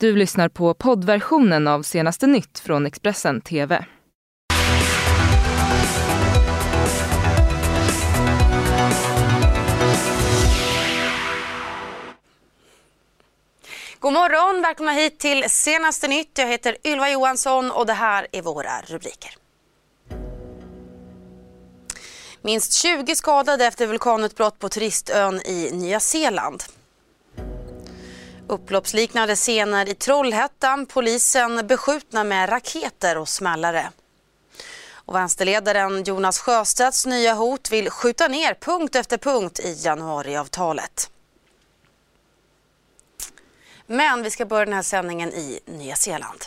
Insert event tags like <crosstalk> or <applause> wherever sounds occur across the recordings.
Du lyssnar på poddversionen av senaste nytt från Expressen TV. God morgon, välkomna hit till senaste nytt. Jag heter Ylva Johansson och det här är våra rubriker. Minst 20 skadade efter vulkanutbrott på turistön i Nya Zeeland. Upploppsliknande scener i Trollhättan. Polisen beskjutna med raketer och smällare. Och vänsterledaren Jonas Sjöstedts nya hot vill skjuta ner punkt efter punkt i januariavtalet. Men vi ska börja den här sändningen i Nya Zeeland.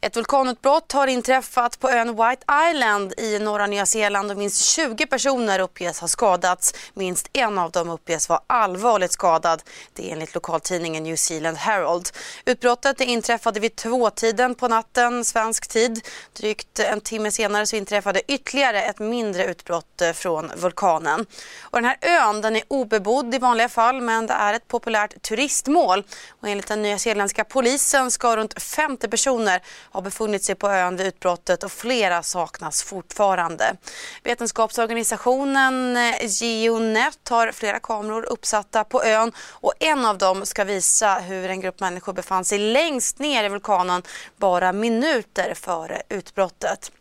Ett vulkanutbrott har inträffat på ön White Island i norra Nya Zeeland och minst 20 personer uppges ha skadats. Minst en av dem uppges vara allvarligt skadad. Det är enligt lokaltidningen New Zealand Herald. Utbrottet inträffade vid tvåtiden på natten, svensk tid. Drygt en timme senare så inträffade ytterligare ett mindre utbrott eh, från vulkanen. Och den här ön den är obebodd i vanliga fall men det är ett populärt turistmål. Och enligt den nyzeeländska polisen ska runt 50 personer har befunnit sig på ön vid utbrottet och flera saknas fortfarande. Vetenskapsorganisationen eh, Geonet har flera kameror uppsatta på ön och en av dem ska visa hur en grupp människor befann sig längst ner i vulkanen bara minuter före utbrottet.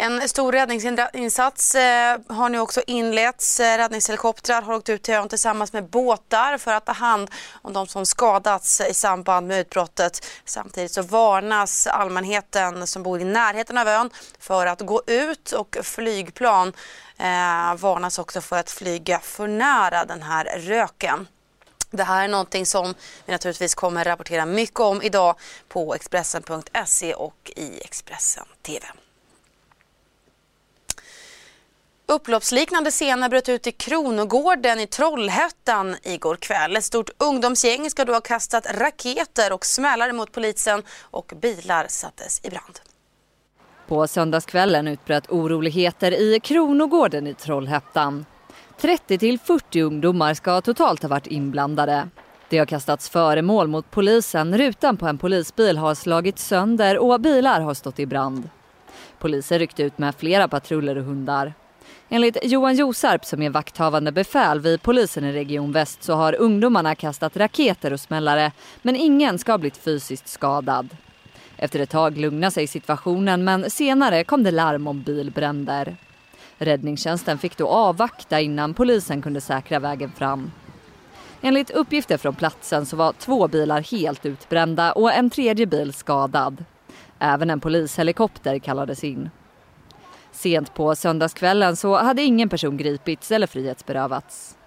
En stor räddningsinsats eh, har nu också inletts. Eh, räddningshelikoptrar har åkt ut till ön tillsammans med båtar för att ta hand om de som skadats i samband med utbrottet. Samtidigt så varnas allmänheten som bor i närheten av ön för att gå ut och flygplan eh, varnas också för att flyga för nära den här röken. Det här är någonting som vi naturligtvis kommer rapportera mycket om idag på Expressen.se och i Expressen TV. Upploppsliknande scener bröt ut i Kronogården i Trollhättan igår kväll. Ett stort ungdomsgäng ska då ha kastat raketer och smällare mot polisen och bilar sattes i brand. På söndagskvällen utbröt oroligheter i Kronogården i Trollhättan. 30 till 40 ungdomar ska totalt ha varit inblandade. Det har kastats föremål mot polisen, rutan på en polisbil har slagits sönder och bilar har stått i brand. Polisen ryckte ut med flera patruller och hundar. Enligt Johan Josarp som är vakthavande befäl vid polisen i Region Väst så har ungdomarna kastat raketer och smällare men ingen ska ha blivit fysiskt skadad. Efter ett tag lugnade sig situationen men senare kom det larm om bilbränder. Räddningstjänsten fick då avvakta innan polisen kunde säkra vägen fram. Enligt uppgifter från platsen så var två bilar helt utbrända och en tredje bil skadad. Även en polishelikopter kallades in. Sent på söndagskvällen så hade ingen person gripits eller frihetsberövats.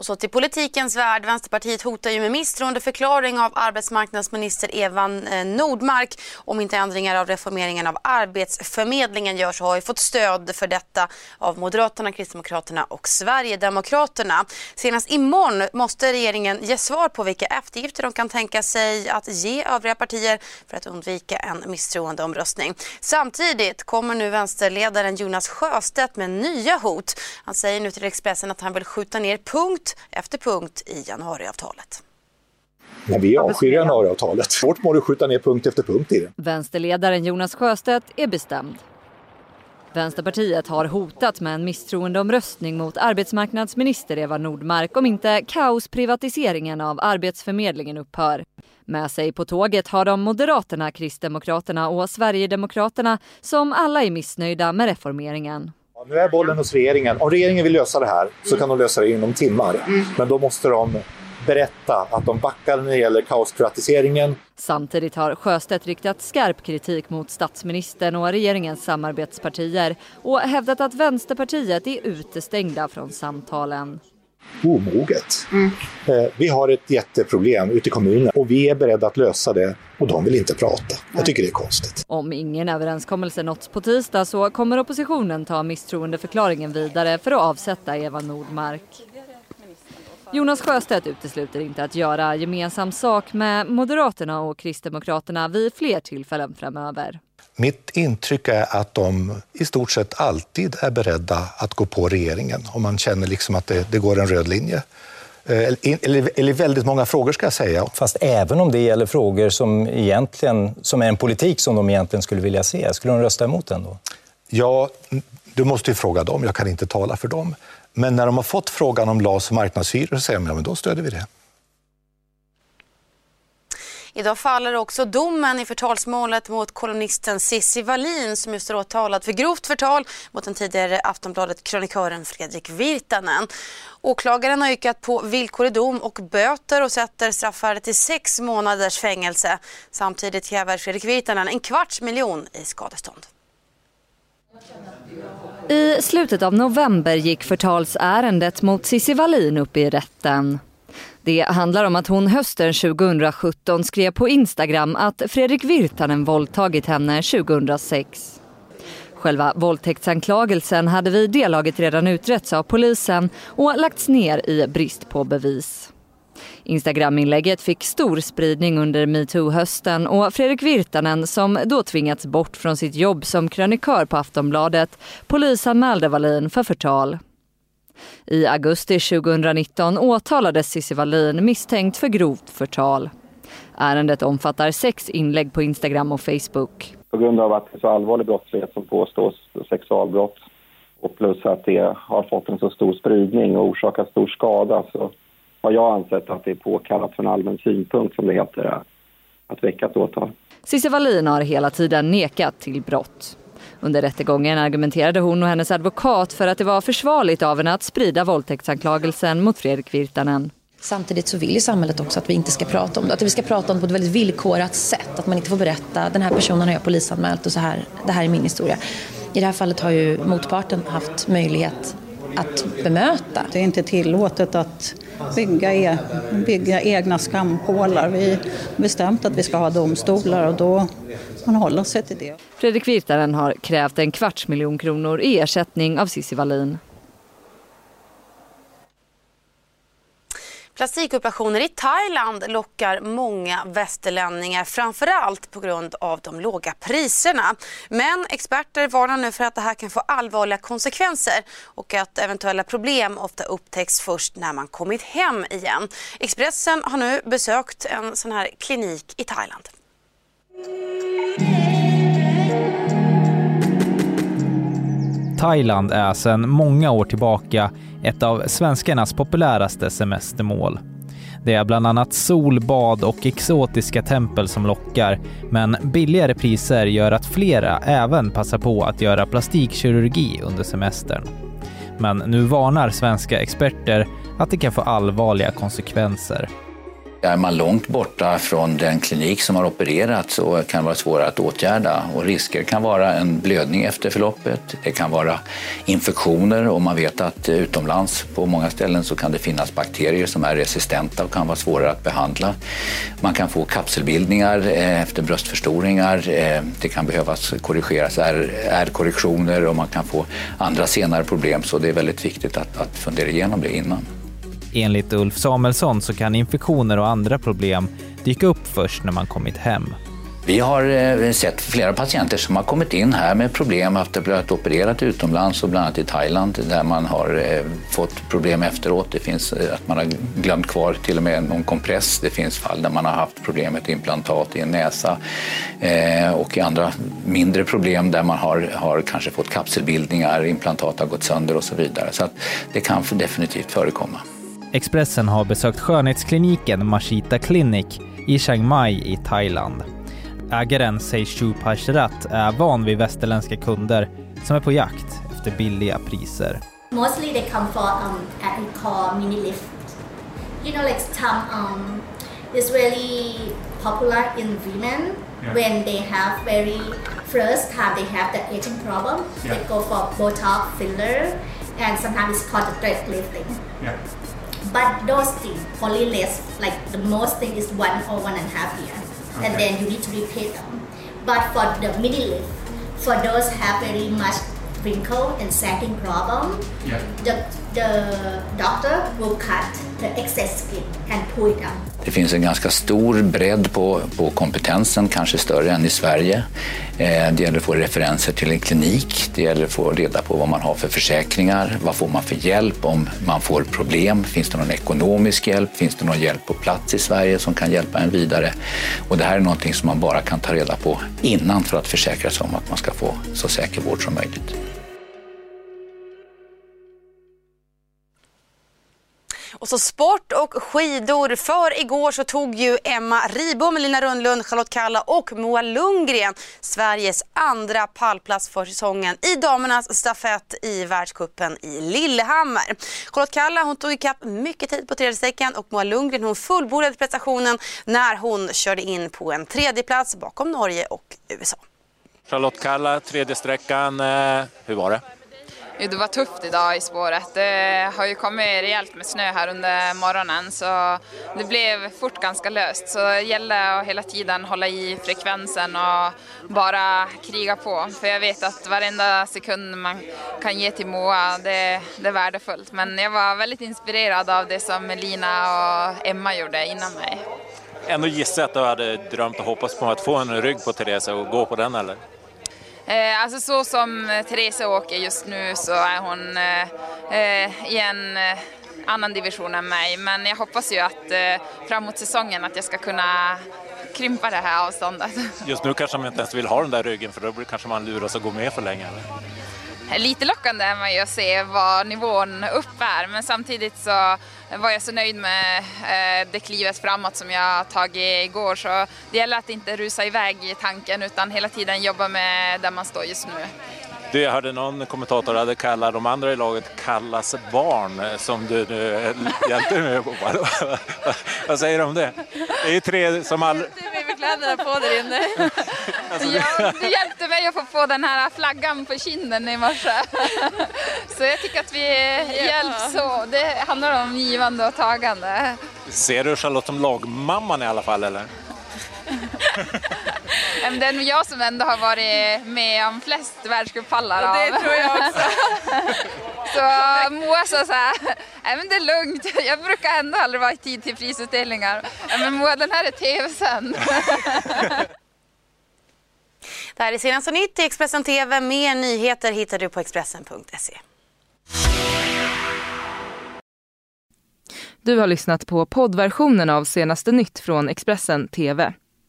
Och så till politikens värld. Vänsterpartiet hotar ju med misstroendeförklaring av arbetsmarknadsminister Eva eh, Nordmark om inte ändringar av reformeringen av Arbetsförmedlingen görs och har ju fått stöd för detta av Moderaterna, Kristdemokraterna och Sverigedemokraterna. Senast imorgon måste regeringen ge svar på vilka eftergifter de kan tänka sig att ge övriga partier för att undvika en misstroendeomröstning. Samtidigt kommer nu vänsterledaren Jonas Sjöstedt med nya hot. Han säger nu till Expressen att han vill skjuta ner punkt efter punkt i januariavtalet. Men vi avskyr januariavtalet. Vårt mål är att skjuta ner punkt efter punkt i det. Vänsterledaren Jonas Sjöstedt är bestämd. Vänsterpartiet har hotat med en misstroendeomröstning mot arbetsmarknadsminister Eva Nordmark om inte kaosprivatiseringen av Arbetsförmedlingen upphör. Med sig på tåget har de Moderaterna, Kristdemokraterna och Sverigedemokraterna som alla är missnöjda med reformeringen. Nu är bollen hos regeringen. Om regeringen vill lösa det här så kan de lösa det inom timmar. Mm. Men då måste de berätta att de backar när det gäller kaosprivatiseringen. Samtidigt har Sjöstedt riktat skarp kritik mot statsministern och regeringens samarbetspartier och hävdat att Vänsterpartiet är utestängda från samtalen omoget. Mm. Eh, vi har ett jätteproblem ute i kommunen och vi är beredda att lösa det och de vill inte prata. Nej. Jag tycker det är konstigt. Om ingen överenskommelse nåtts på tisdag så kommer oppositionen ta misstroendeförklaringen vidare för att avsätta Eva Nordmark. Jonas Sjöstedt utesluter inte att göra gemensam sak med Moderaterna och Kristdemokraterna vid fler tillfällen framöver. Mitt intryck är att de i stort sett alltid är beredda att gå på regeringen om man känner liksom att det, det går en röd linje. eller, eller väldigt många frågor ska jag säga. Fast även om det gäller frågor som, egentligen, som är en politik som de egentligen skulle vilja se, skulle de rösta emot den då? Ja, du måste ju fråga dem. Jag kan inte tala för dem. Men när de har fått frågan om LAS och marknadshyror så säger de ja, men då stöder vi det. Idag faller också domen i förtalsmålet mot kolumnisten Cissi Wallin som just är åtalad för grovt förtal mot den tidigare Aftonbladet-kronikören Fredrik Virtanen. Åklagaren har yrkat på villkorlig dom och böter och sätter straffvärdet till sex månaders fängelse. Samtidigt kräver Fredrik Virtanen en kvarts miljon i skadestånd. I slutet av november gick förtalsärendet mot Cissi Wallin upp i rätten. Det handlar om att hon hösten 2017 skrev på Instagram att Fredrik Virtanen våldtagit henne 2006. Själva våldtäktsanklagelsen hade vid det laget redan utretts av polisen och lagts ner i brist på bevis. Instagraminlägget fick stor spridning under metoo-hösten och Fredrik Virtanen som då tvingats bort från sitt jobb som krönikör på Aftonbladet polisanmälde Wallin för förtal. I augusti 2019 åtalades Cissi Wallin misstänkt för grovt förtal. Ärendet omfattar sex inlägg på Instagram och Facebook. På grund av att det är så allvarlig brottslighet som påstås, sexualbrott och plus att det har fått en så stor spridning och orsakat stor skada så har jag ansett att det är påkallat från allmän synpunkt, som det heter, att väcka ett åtal. Cissi Wallin har hela tiden nekat till brott. Under rättegången argumenterade hon och hennes advokat för att det var försvarligt av henne att sprida våldtäktsanklagelsen mot Fredrik Virtanen. Samtidigt så vill ju samhället också att vi inte ska prata om det. Att vi ska prata om det på ett väldigt villkorat sätt. Att man inte får berätta, den här personen har jag polisanmält och så här, det här är min historia. I det här fallet har ju motparten haft möjlighet att bemöta. Det är inte tillåtet att bygga, e bygga egna skampålar. Vi har bestämt att vi ska ha domstolar och då man hålla sig till det. Fredrik Virtanen har krävt en kvarts miljon kronor i ersättning av Cissi Wallin. Plastikoperationer i Thailand lockar många västerlänningar framförallt på grund av de låga priserna. Men experter varnar nu för att det här kan få allvarliga konsekvenser och att eventuella problem ofta upptäcks först när man kommit hem igen. Expressen har nu besökt en sån här klinik i Thailand. Thailand är sedan många år tillbaka ett av svenskarnas populäraste semestermål. Det är bland annat sol, bad och exotiska tempel som lockar, men billigare priser gör att flera även passar på att göra plastikkirurgi under semestern. Men nu varnar svenska experter att det kan få allvarliga konsekvenser. Är man långt borta från den klinik som har opererat så kan det vara svårare att åtgärda och risker kan vara en blödning efter förloppet. Det kan vara infektioner och man vet att utomlands på många ställen så kan det finnas bakterier som är resistenta och kan vara svårare att behandla. Man kan få kapselbildningar eh, efter bröstförstoringar. Eh, det kan behövas korrigeras ärrkorrektioner och man kan få andra senare problem så det är väldigt viktigt att, att fundera igenom det innan. Enligt Ulf Samuelsson så kan infektioner och andra problem dyka upp först när man kommit hem. Vi har eh, sett flera patienter som har kommit in här med problem efter att ha blivit opererat utomlands och bland annat i Thailand där man har eh, fått problem efteråt. Det finns eh, att man har glömt kvar till och med någon kompress. Det finns fall där man har haft problem med ett implantat i en näsa och i andra mindre problem där man har, har kanske fått kapselbildningar, implantat har gått sönder och så vidare. Så att det kan definitivt förekomma. Expressen har besökt skönhetskliniken Mashita Clinic i Chiang Mai i Thailand. Ägaren Seishu Pashrat är van vid västerländska kunder som är på jakt efter billiga priser. Mostly they come for um, what we call mini lift. You know, like some um, is really popular in women yeah. when they have very first time they have the aging problem. Yeah. They go for Botox filler and sometimes it's called the thread lifting. Yeah. But those things only less, like the most thing is one or one and a half year, okay. and then you need to repeat them. But for the mini lift, for those have very much wrinkle and sagging problem, yeah. the the doctor will cut the excess skin and pull it out. Det finns en ganska stor bredd på, på kompetensen, kanske större än i Sverige. Eh, det gäller att få referenser till en klinik, det gäller att få reda på vad man har för försäkringar, vad får man för hjälp om man får problem, finns det någon ekonomisk hjälp, finns det någon hjälp på plats i Sverige som kan hjälpa en vidare. Och det här är någonting som man bara kan ta reda på innan för att försäkra sig om att man ska få så säker vård som möjligt. Och så sport och skidor. För igår så tog ju Emma Ribom, Lina Rönnlund, Charlotte Kalla och Moa Lundgren Sveriges andra pallplats för säsongen i damernas stafett i världskuppen i Lillehammer. Charlotte Kalla hon tog ikapp mycket tid på tredje sträckan och Moa Lundgren hon fullbordade prestationen när hon körde in på en tredjeplats bakom Norge och USA. Charlotte Kalla, tredje sträckan. Eh, hur var det? Det var tufft idag i spåret. Det har ju kommit rejält med snö här under morgonen så det blev fort ganska löst. Så det gällde att hela tiden hålla i frekvensen och bara kriga på. För jag vet att varenda sekund man kan ge till Moa, det, det är värdefullt. Men jag var väldigt inspirerad av det som Lina och Emma gjorde innan mig. Ändå gissar jag att du hade drömt och hoppats på att få en rygg på Therese och gå på den eller? Eh, alltså så som Therese åker just nu så är hon eh, i en eh, annan division än mig. Men jag hoppas ju att eh, framåt säsongen att jag ska kunna krympa det här avståndet. <laughs> Just nu kanske man inte ens vill ha den där ryggen för då kanske man luras att gå med för länge. Eller? Lite lockande är man ju att se vad nivån upp är men samtidigt så var jag så nöjd med eh, det klivet framåt som jag tagit igår så det gäller att inte rusa iväg i tanken utan hela tiden jobba med där man står just nu. Du, jag hörde någon kommentator hade kallat de andra i laget Kallas barn som du nu hjälpte mig på. <laughs> Vad säger du om det? Det är ju tre som all... kläderna på där inne. <laughs> Alltså, ja, du hjälpte mig att få på den här flaggan på kinden i morse. <laughs> Så jag tycker att vi hjälps så. Det handlar om givande och tagande. Ser du Charlotte som lagmamman i alla fall eller? <laughs> Det är nog jag som ändå har varit med om flest världscuppallar. Det tror jag också. <laughs> Så Moa sa så här, nej men det är lugnt, jag brukar ändå aldrig vara i tid till prisutdelningar. Men Moa, den här är tv-sänd. <laughs> Det här är senaste nytt i Expressen TV. Mer nyheter hittar du på Expressen.se. Du har lyssnat på poddversionen av senaste nytt från Expressen TV.